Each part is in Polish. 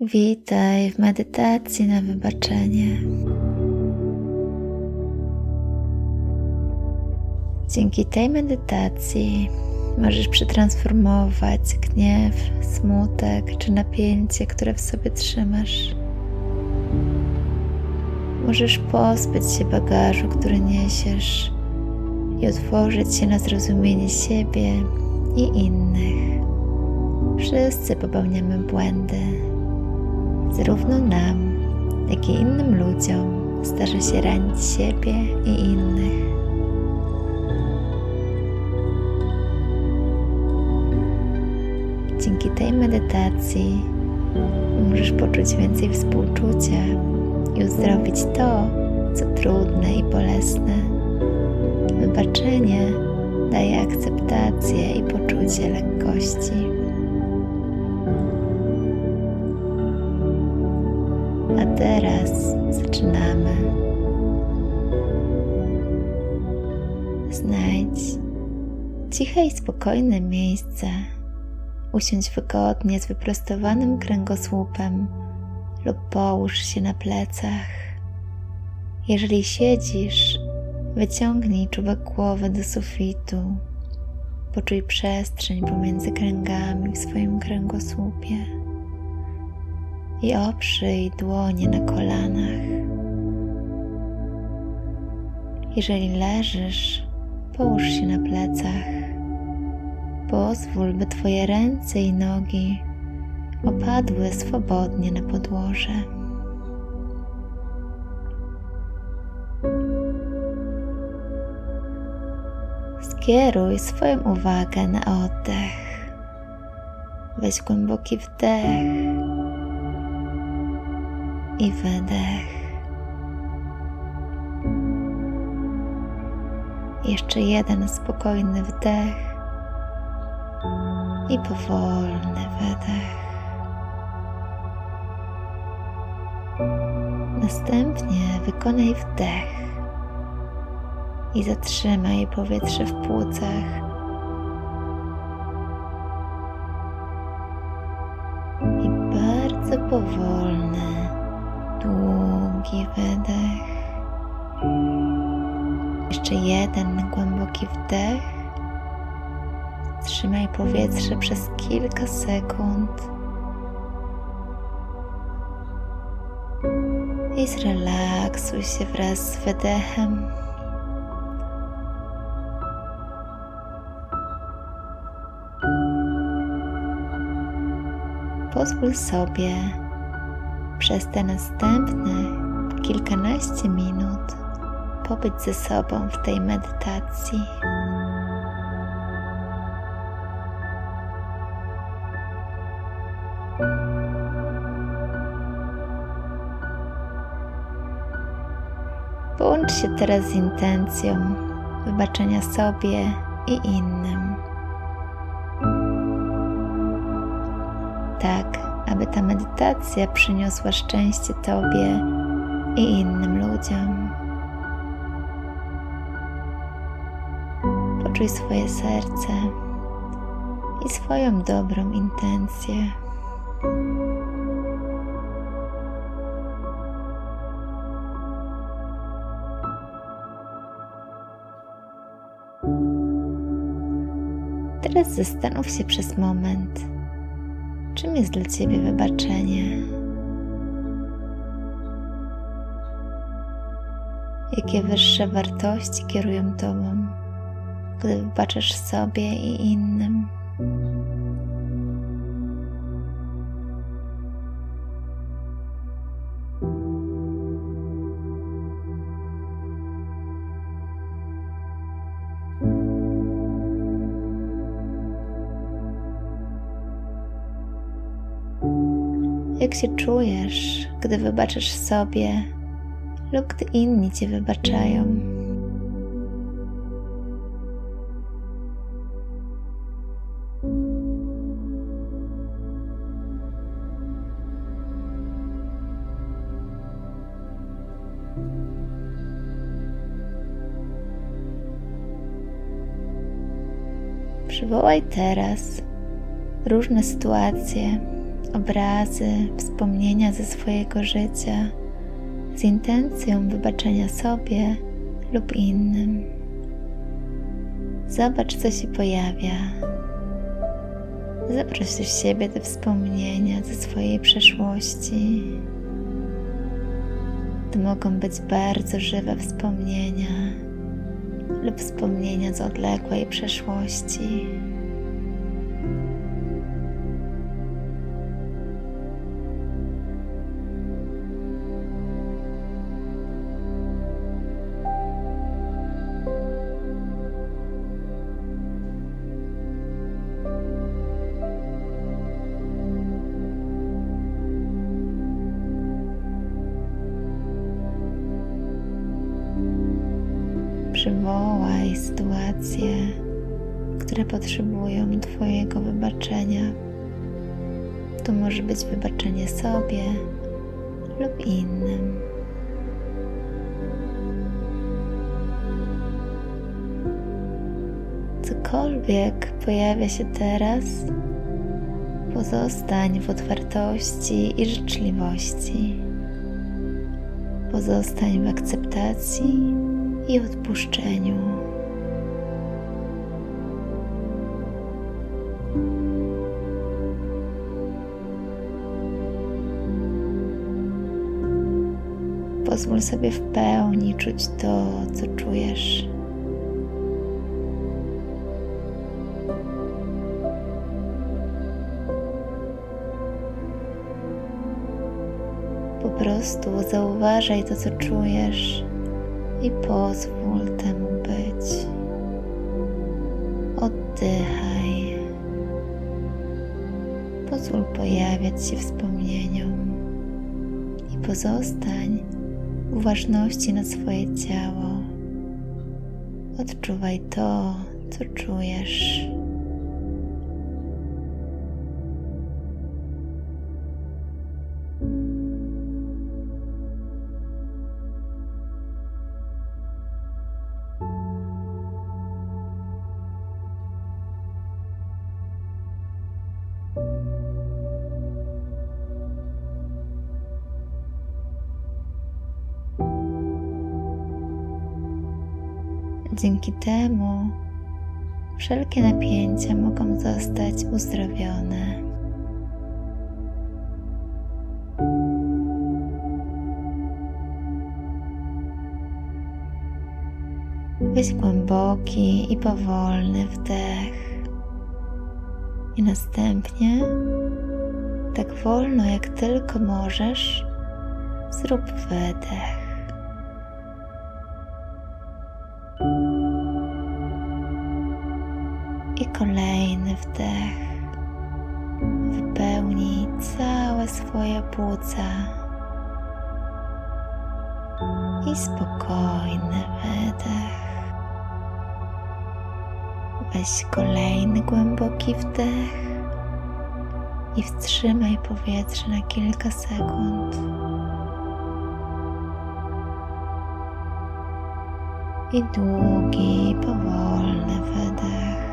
Witaj w medytacji na wybaczenie. Dzięki tej medytacji możesz przetransformować gniew, smutek czy napięcie, które w sobie trzymasz. Możesz pozbyć się bagażu, który niesiesz i otworzyć się na zrozumienie siebie i innych. Wszyscy popełniamy błędy. Zarówno nam, jak i innym ludziom zdarza się ranić siebie i innych. Dzięki tej medytacji możesz poczuć więcej współczucia i uzdrowić to, co trudne i bolesne. Wybaczenie daje akceptację i poczucie lekkości. Teraz zaczynamy. Znajdź ciche i spokojne miejsce. Usiądź wygodnie z wyprostowanym kręgosłupem lub połóż się na plecach. Jeżeli siedzisz, wyciągnij czubek głowy do sufitu. Poczuj przestrzeń pomiędzy kręgami w swoim kręgosłupie i oprzyj dłonie na kolanach. Jeżeli leżysz, połóż się na plecach. Pozwól, by Twoje ręce i nogi opadły swobodnie na podłoże. Skieruj swoją uwagę na oddech. Weź głęboki wdech i wydech. Jeszcze jeden spokojny wdech i powolny wydech. Następnie wykonaj wdech i zatrzymaj powietrze w płucach. I bardzo powolny, długi wydech. Jeszcze jeden głęboki wdech. Trzymaj powietrze przez kilka sekund. i zrelaksuj się wraz z wydechem. Pozwól sobie przez te następne kilkanaście minut pobyć ze sobą w tej medytacji. Połącz się teraz z intencją wybaczenia sobie i innym. Tak, aby ta medytacja przyniosła szczęście Tobie innym ludziom. Poczuj swoje serce i swoją dobrą intencję. Teraz zastanów się przez moment, czym jest dla Ciebie wybaczenie. Jakie wyższe wartości kierują Tobą, gdy wybaczasz sobie i innym. Jak się czujesz, gdy wybaczasz sobie lub gdy inni wybaczają? Przywołaj teraz różne sytuacje, obrazy, wspomnienia ze swojego życia z intencją wybaczenia sobie lub innym. Zobacz, co się pojawia. Zaproś do siebie te wspomnienia ze swojej przeszłości. To mogą być bardzo żywe wspomnienia lub wspomnienia z odległej przeszłości. Sytuacje, które potrzebują Twojego wybaczenia. To może być wybaczenie sobie lub innym. Cokolwiek pojawia się teraz, pozostań w otwartości i życzliwości. Pozostań w akceptacji i odpuszczeniu. Pozwól sobie w pełni czuć to, co czujesz. Po prostu zauważaj to, co czujesz i pozwól temu być. Oddychaj. Pozwól pojawiać się wspomnieniom i pozostań uważności na swoje ciało. Odczuwaj to, co czujesz. Dzięki temu wszelkie napięcia mogą zostać uzdrowione. Weź głęboki i powolny wdech. I następnie, tak wolno jak tylko możesz, zrób wydech. Kolejny wdech. Wypełnij całe swoje płuca. I spokojny wydech. Weź kolejny głęboki wdech i wstrzymaj powietrze na kilka sekund. I długi, powolny wydech.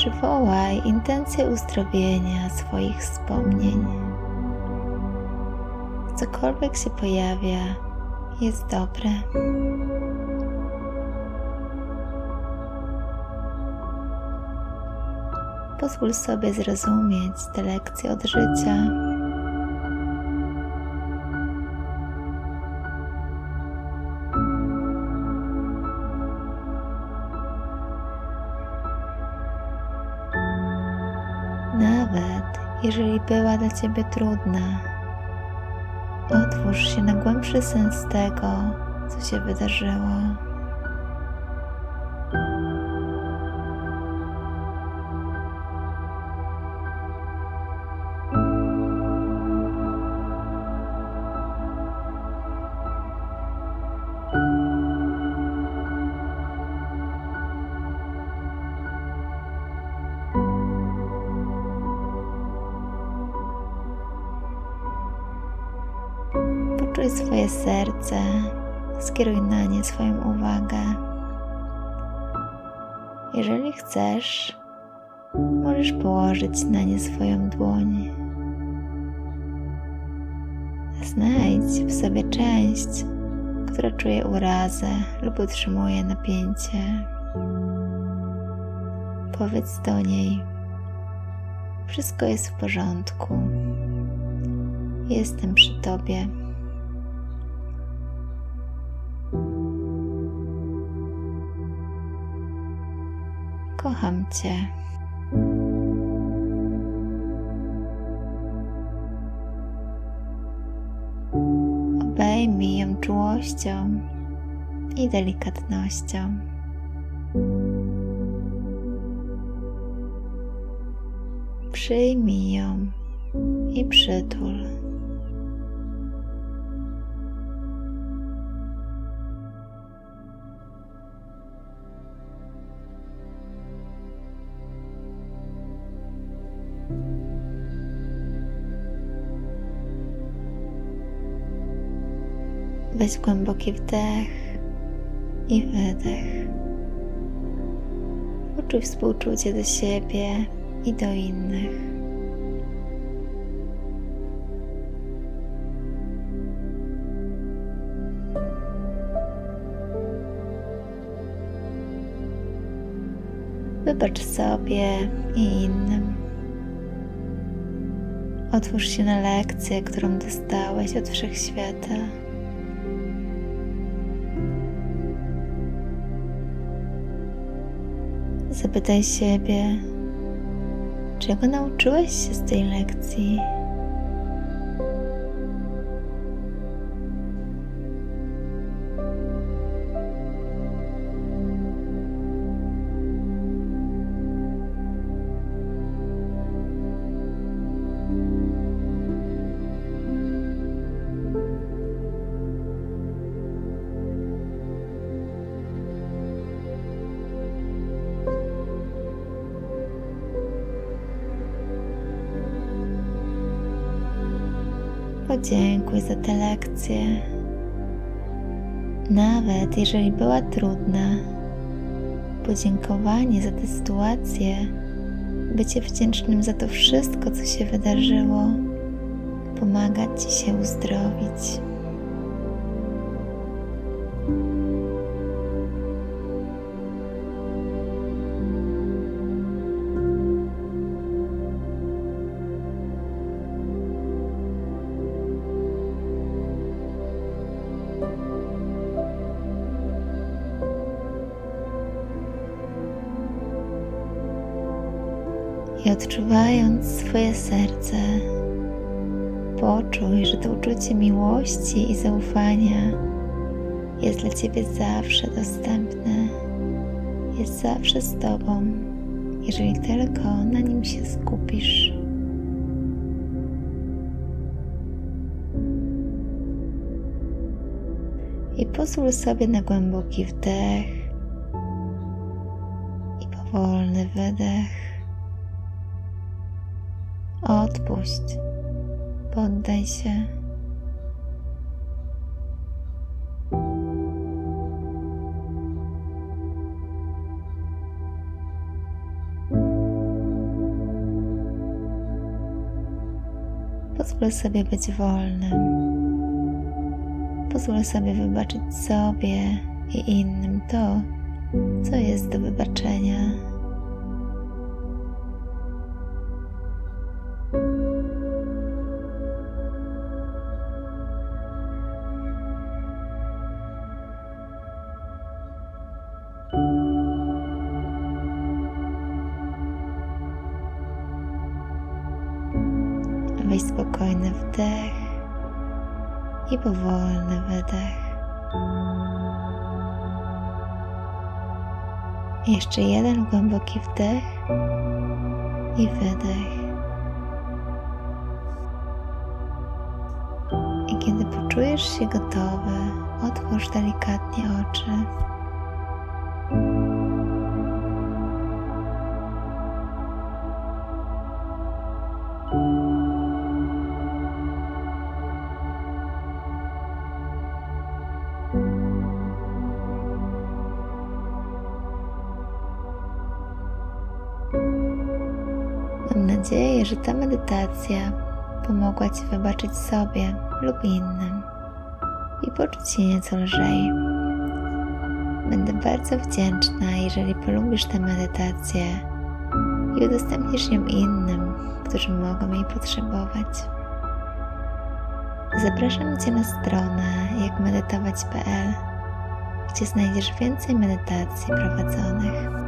Przywołaj intencję uzdrowienia swoich wspomnień. Cokolwiek się pojawia, jest dobre. Pozwól sobie zrozumieć te lekcje od życia dla Ciebie trudna. Otwórz się na głębszy sens tego, co się wydarzyło. Swoje serce, skieruj na nie swoją uwagę. Jeżeli chcesz, możesz położyć na nie swoją dłoń. Znajdź w sobie część, która czuje urazę lub utrzymuje napięcie. Powiedz do niej: Wszystko jest w porządku. Jestem przy tobie. Kocham Cię. Obejmij ją czułością i delikatnością. Przyjmij ją i przytul. Weź głęboki wdech i wydech. Poczuj współczucie do siebie i do innych. Wybacz sobie i innym. Otwórz się na lekcję, którą dostałeś od wszechświata. Zapytaj siebie, czego nauczyłeś się z tej lekcji. Podziękuj za tę lekcję. Nawet jeżeli była trudna, podziękowanie za tę sytuację, bycie wdzięcznym za to wszystko, co się wydarzyło, pomaga Ci się uzdrowić. I odczuwając swoje serce, poczuj, że to uczucie miłości i zaufania jest dla Ciebie zawsze dostępne, jest zawsze z Tobą, jeżeli tylko na nim się skupisz. I pozwól sobie na głęboki wdech i powolny wydech. Odpuść, poddaj się. Pozwól sobie być wolnym. Pozwól sobie wybaczyć sobie i innym to, co jest do wybaczenia. Jeszcze jeden głęboki wdech i wydech. I kiedy poczujesz się gotowy, otwórz delikatnie oczy. Mam nadzieję, że ta medytacja pomogła Ci wybaczyć sobie lub innym i poczuć się nieco lżej. Będę bardzo wdzięczna, jeżeli polubisz tę medytację i udostępnisz ją innym, którzy mogą jej potrzebować. Zapraszam Cię na stronę jakmedytować.pl, gdzie znajdziesz więcej medytacji prowadzonych.